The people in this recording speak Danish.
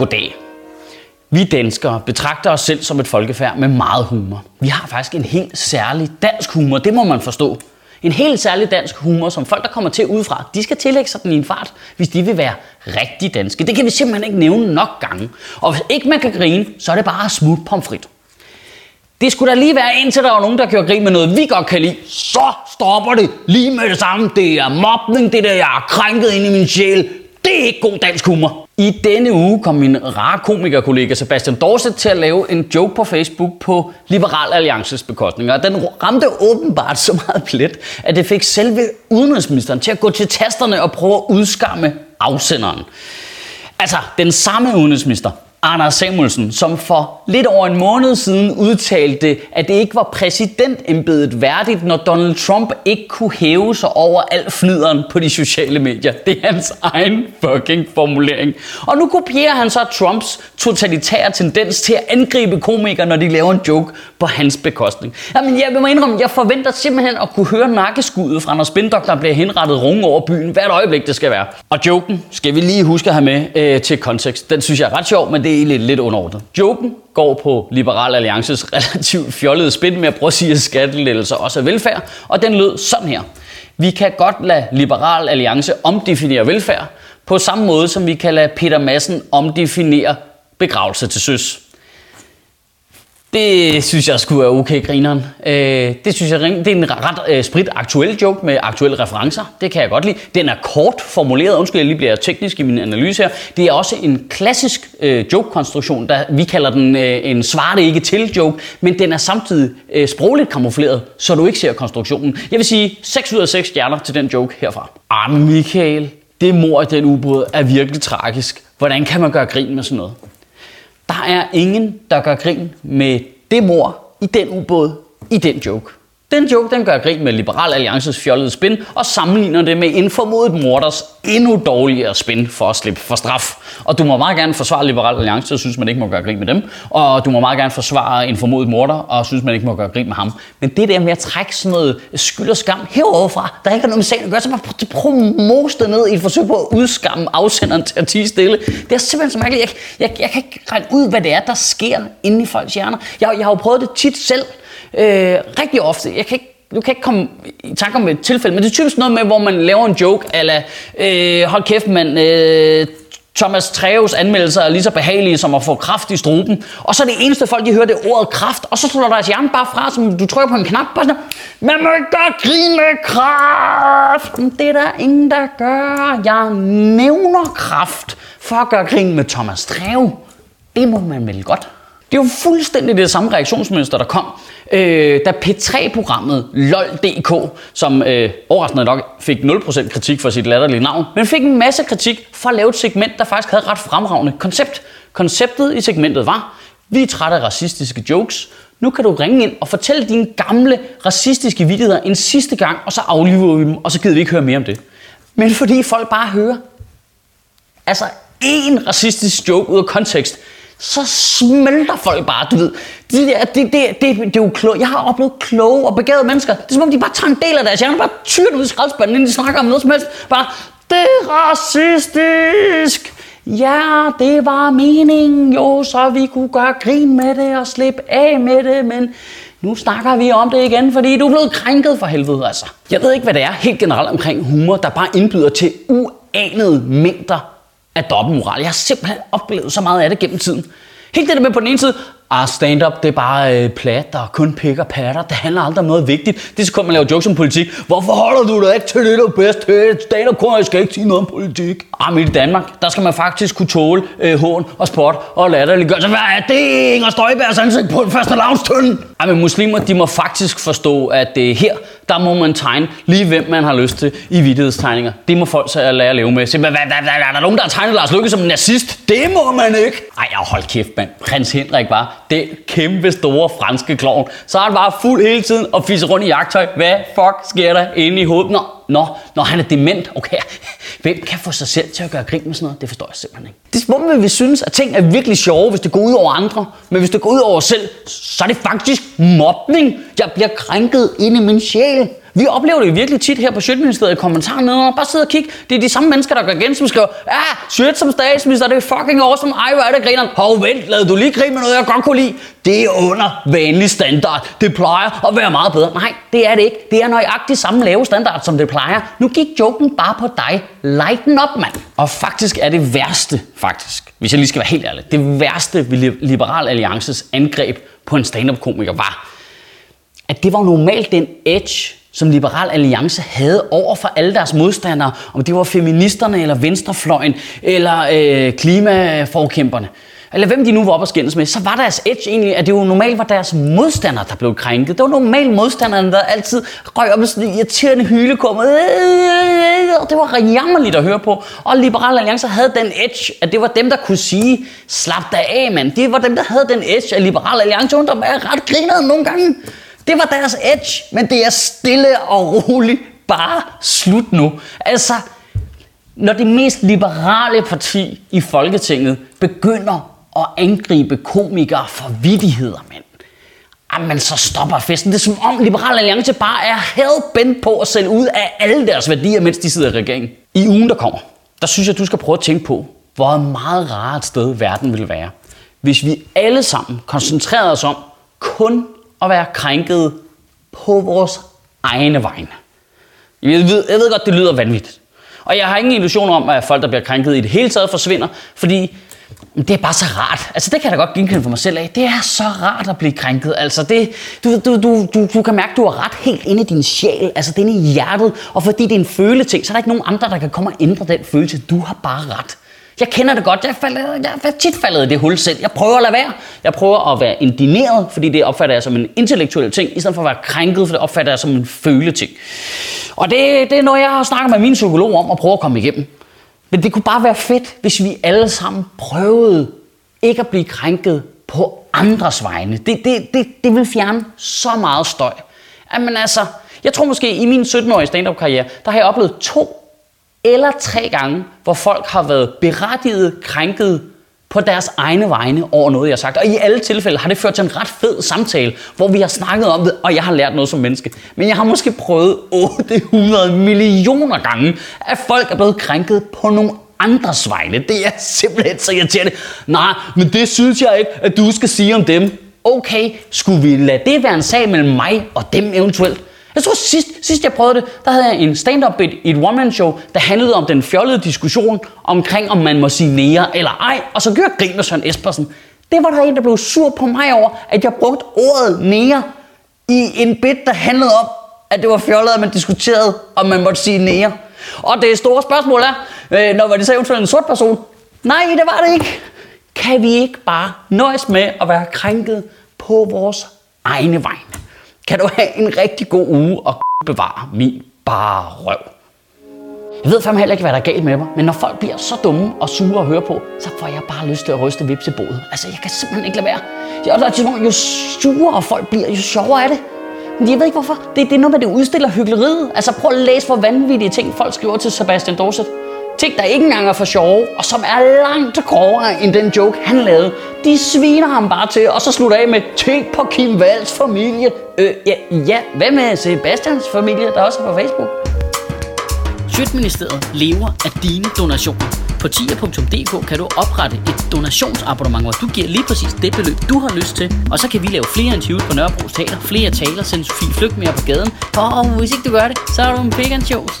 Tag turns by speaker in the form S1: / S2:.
S1: Goddag. Vi danskere betragter os selv som et folkefærd med meget humor. Vi har faktisk en helt særlig dansk humor, det må man forstå. En helt særlig dansk humor, som folk, der kommer til udefra, de skal tillægge sig den i en fart, hvis de vil være rigtig danske. Det kan vi simpelthen ikke nævne nok gange. Og hvis ikke man kan grine, så er det bare smut pomfrit. Det skulle da lige være indtil der var nogen, der gjorde grin med noget, vi godt kan lide. Så stopper det lige med det samme. Det er mobning, det der, jeg er krænket ind i min sjæl. Det er ikke god dansk humor. I denne uge kom min rare komikerkollega Sebastian Dorset til at lave en joke på Facebook på Liberal Alliances bekostning. Og den ramte åbenbart så meget plet, at det fik selve udenrigsministeren til at gå til tasterne og prøve at udskamme afsenderen. Altså, den samme udenrigsminister, Anders Samuelsen, som for lidt over en måned siden udtalte, at det ikke var præsidentembedet værdigt, når Donald Trump ikke kunne hæve sig over al fnideren på de sociale medier. Det er hans egen fucking formulering. Og nu kopierer han så Trumps totalitære tendens til at angribe komikere, når de laver en joke på hans bekostning. Jamen, jeg må indrømme, jeg forventer simpelthen at kunne høre nakkeskuddet fra når spindokter bliver henrettet runge over byen, hvert øjeblik det skal være. Og joken skal vi lige huske at have med øh, til kontekst. Den synes jeg er ret sjov, men det er egentlig lidt underordnet. Joken går på Liberal Alliances relativt fjollede spin med at prøve at sige, at skattelettelser også er velfærd, og den lød sådan her. Vi kan godt lade Liberal Alliance omdefinere velfærd, på samme måde som vi kan lade Peter Madsen omdefinere begravelse til søs. Det synes jeg skulle være okay, grineren. Øh, det synes jeg det er en ret øh, sprit aktuel joke med aktuelle referencer. Det kan jeg godt lide. Den er kort formuleret. Undskyld, jeg lige bliver teknisk i min analyse her. Det er også en klassisk øh, joke-konstruktion. Der, vi kalder den øh, en svar det ikke til joke, men den er samtidig øh, sprogligt kamufleret, så du ikke ser konstruktionen. Jeg vil sige 6 ud af 6 stjerner til den joke herfra. Ah, Michael, det mor i den ubåd er virkelig tragisk. Hvordan kan man gøre grin med sådan noget? Der er ingen, der gør grin med det mor i den ubåd i den joke. Den joke den gør grin med Liberal Alliances fjollede spin og sammenligner det med en formodet morders endnu dårligere spin for at slippe for straf. Og du må meget gerne forsvare Liberal Alliance, og synes man ikke må gøre grin med dem. Og du må meget gerne forsvare en formodet morder, og synes man ikke må gøre grin med ham. Men det der med at trække sådan noget skyld og skam heroverfra, der ikke har noget med sagen at gøre, så bare prøve det ned i et forsøg på at udskamme afsenderen til at tige stille. Det er simpelthen så mærkeligt. Jeg, jeg, jeg kan ikke regne ud, hvad det er, der sker inde i folks hjerner. Jeg, jeg har jo prøvet det tit selv, øh, rigtig ofte. Jeg kan ikke du kan ikke komme i tanke om et tilfælde, men det er typisk noget med, hvor man laver en joke, eller øh, hold kæft, man, øh, Thomas Treves anmeldelser er lige så behagelige som at få kraft i struben. Og så er det eneste folk, de hører, det ordet kraft. Og så slår deres hjerne bare fra, som du trykker på en knap. Bare sådan, man må ikke gøre grin med kraft. Det er der ingen, der gør. Jeg nævner kraft for at gøre grin med Thomas Treve. Det må man vel godt. Det er jo fuldstændig det samme reaktionsmønster, der kom, øh, da P3-programmet LOL.dk, som øh, overraskende nok fik 0% kritik for sit latterlige navn, men fik en masse kritik for at lave et segment, der faktisk havde ret fremragende koncept. Konceptet i segmentet var, vi er trætte af racistiske jokes, nu kan du ringe ind og fortælle dine gamle racistiske vittigheder en sidste gang, og så afliver vi dem, og så gider vi ikke høre mere om det. Men fordi folk bare hører, altså en racistisk joke ud af kontekst, så smelter folk bare, du ved. Det, der, det, det, det, det, det er jo kloge. Jeg har oplevet kloge og begavede mennesker. Det er som om, de bare tager en del af deres hjerne, bare tyrer ud i skraldespanden, inden de snakker om noget som helst. Bare, det er racistisk. Ja, det var meningen jo, så vi kunne gøre grin med det og slippe af med det, men nu snakker vi om det igen, fordi du er blevet krænket for helvede, altså. Jeg ved ikke, hvad det er helt generelt omkring humor, der bare indbyder til uanede mængder af dobbeltmoral. Jeg har simpelthen oplevet så meget af det gennem tiden. Helt det der med på den ene side, ah, stand-up, det er bare øh, plat og kun pik og patter. Det handler aldrig om noget vigtigt. Det er så man laver jokes om politik. Hvorfor holder du dig ikke til det, der bedst til? Stand-up kun, jeg skal ikke sige noget om politik. Ah, men i Danmark, der skal man faktisk kunne tåle øh, hån og spot og latterliggørelse. Hvad er det? Inger Støjbergs ansigt på en første lavnstøn. Ah, men muslimer, de må faktisk forstå, at det er her, der må man tegne lige hvem man har lyst til i vidtighedstegninger. Det må folk så lære at leve med. Se, hvad, hvad, hvad, er der nogen, der har tegnet Lars Lykke som en nazist? Det må man ikke. Ej, hold kæft, mand. Prins Henrik var den kæmpe store franske klovn. Så er han bare fuld hele tiden og fiser rundt i jagttøj. Hvad fuck sker der inde i hovedet? Nå, nå, når han er dement. Okay, hvem kan få sig selv til at gøre grin med sådan noget? Det forstår jeg simpelthen ikke. Det er som om, vi synes, at ting er virkelig sjove, hvis det går ud over andre. Men hvis det går ud over os selv, så er det faktisk mobning. Jeg bliver krænket inde i min sjæl. Vi oplever det virkelig tit her på Sjøtministeriet i kommentaren nede. Bare sidde og kigge. Det er de samme mennesker, der går igen, som skriver, ah, Sjøt som statsminister, det er fucking awesome. Ej, hvor er det grineren. Hov, vent, lad du lige grine med noget, jeg godt kunne lide. Det er under vanlig standard. Det plejer at være meget bedre. Nej, det er det ikke. Det er nøjagtigt samme lave standard, som det plejer. Nu gik joken bare på dig. Lighten op, mand. Og faktisk er det værste, faktisk, hvis jeg lige skal være helt ærlig, det værste ved Liberal Alliances angreb på en stand-up-komiker var, at det var normalt den edge, som Liberal Alliance havde over for alle deres modstandere, om det var feministerne, eller venstrefløjen, eller øh, klimaforkæmperne, eller hvem de nu var op og skændes med, så var deres edge egentlig, at det jo normalt var deres modstandere, der blev krænket. Det var normalt modstanderne, der altid røg op med sådan en irriterende hylekummer. Og det var jammerligt at høre på. Og Liberal Alliance havde den edge, at det var dem, der kunne sige, slap dig af, mand. Det var dem, der havde den edge, at Liberal Alliance, der var ret grinede nogle gange. Det var deres edge, men det er stille og roligt bare slut nu. Altså, når det mest liberale parti i Folketinget begynder at angribe komikere for vidigheder, mand. Jamen, så stopper festen. Det er som om Liberal Alliance bare er hellbent på at sælge ud af alle deres værdier, mens de sidder i regeringen. I ugen, der kommer, der synes jeg, du skal prøve at tænke på, hvor meget rart et sted verden vil være, hvis vi alle sammen koncentrerede os om kun at være krænket på vores egne vegne. Jeg ved, jeg ved godt, det lyder vanvittigt. Og jeg har ingen illusion om, at folk, der bliver krænket i det hele taget, forsvinder, fordi det er bare så rart. Altså, det kan jeg da godt genkende for mig selv af. Det er så rart at blive krænket. Altså, det, du, du, du, du, du kan mærke, at du har ret helt inde i din sjæl, altså det inde i hjertet. Og fordi det er en føleting, så er der ikke nogen andre, der kan komme og ændre den følelse. Du har bare ret. Jeg kender det godt. Jeg, falder, jeg er tit faldet i det hul selv. Jeg prøver at lade være. Jeg prøver at være indineret, fordi det opfatter jeg som en intellektuel ting, i stedet for at være krænket, for det opfatter jeg som en føleting. Og det, det er noget, jeg har snakket med min psykolog om at prøve at komme igennem. Men det kunne bare være fedt, hvis vi alle sammen prøvede ikke at blive krænket på andres vegne. Det, det, det, det vil fjerne så meget støj. Jamen altså, jeg tror måske i min 17-årige stand-up-karriere, der har jeg oplevet to eller tre gange, hvor folk har været berettiget krænket på deres egne vegne over noget, jeg har sagt. Og i alle tilfælde har det ført til en ret fed samtale, hvor vi har snakket om det, og jeg har lært noget som menneske. Men jeg har måske prøvet 800 millioner gange, at folk er blevet krænket på nogle andres vegne. Det er simpelthen så irriterende. Nej, men det synes jeg ikke, at du skal sige om dem. Okay, skulle vi lade det være en sag mellem mig og dem eventuelt? Jeg tror sidst, sidst jeg prøvede det, der havde jeg en stand-up bit i et one-man-show, der handlede om den fjollede diskussion omkring, om man må sige nære eller ej. Og så gjorde jeg grin med Søren Espersen. Det var der en, der blev sur på mig over, at jeg brugte ordet nære i en bit, der handlede om, at det var fjollet, at man diskuterede, om man måtte sige nære. Og det store spørgsmål er, øh, når var det så eventuelt en sort person? Nej, det var det ikke. Kan vi ikke bare nøjes med at være krænket på vores egne vegne? Kan du have en rigtig god uge og bevare min bare røv. Jeg ved fandme heller ikke, hvad der er galt med mig, men når folk bliver så dumme og sure at høre på, så får jeg bare lyst til at ryste vips i bordet. Altså, jeg kan simpelthen ikke lade være. Jeg, er, jo sure folk bliver, jo sjovere er det. Men jeg ved ikke hvorfor. Det, det er noget med, det udstiller hyggeleriet. Altså, prøv at læse, hvor vanvittige ting folk skriver til Sebastian Dorset. Ting, der ikke engang er for sjove, og som er langt grovere end den joke, han lavede. De sviner ham bare til, og så slutter af med, tænk på Kim Valls familie. Øh, ja, ja, hvad med Sebastians familie, der også er på Facebook?
S2: Sjøtministeriet lever af dine donationer. På tia.dk kan du oprette et donationsabonnement, hvor du giver lige præcis det beløb, du har lyst til. Og så kan vi lave flere interviews på Nørrebro Teater, flere taler, sende Sofie Flygt mere på gaden. Og hvis ikke du gør det, så er du en big shows.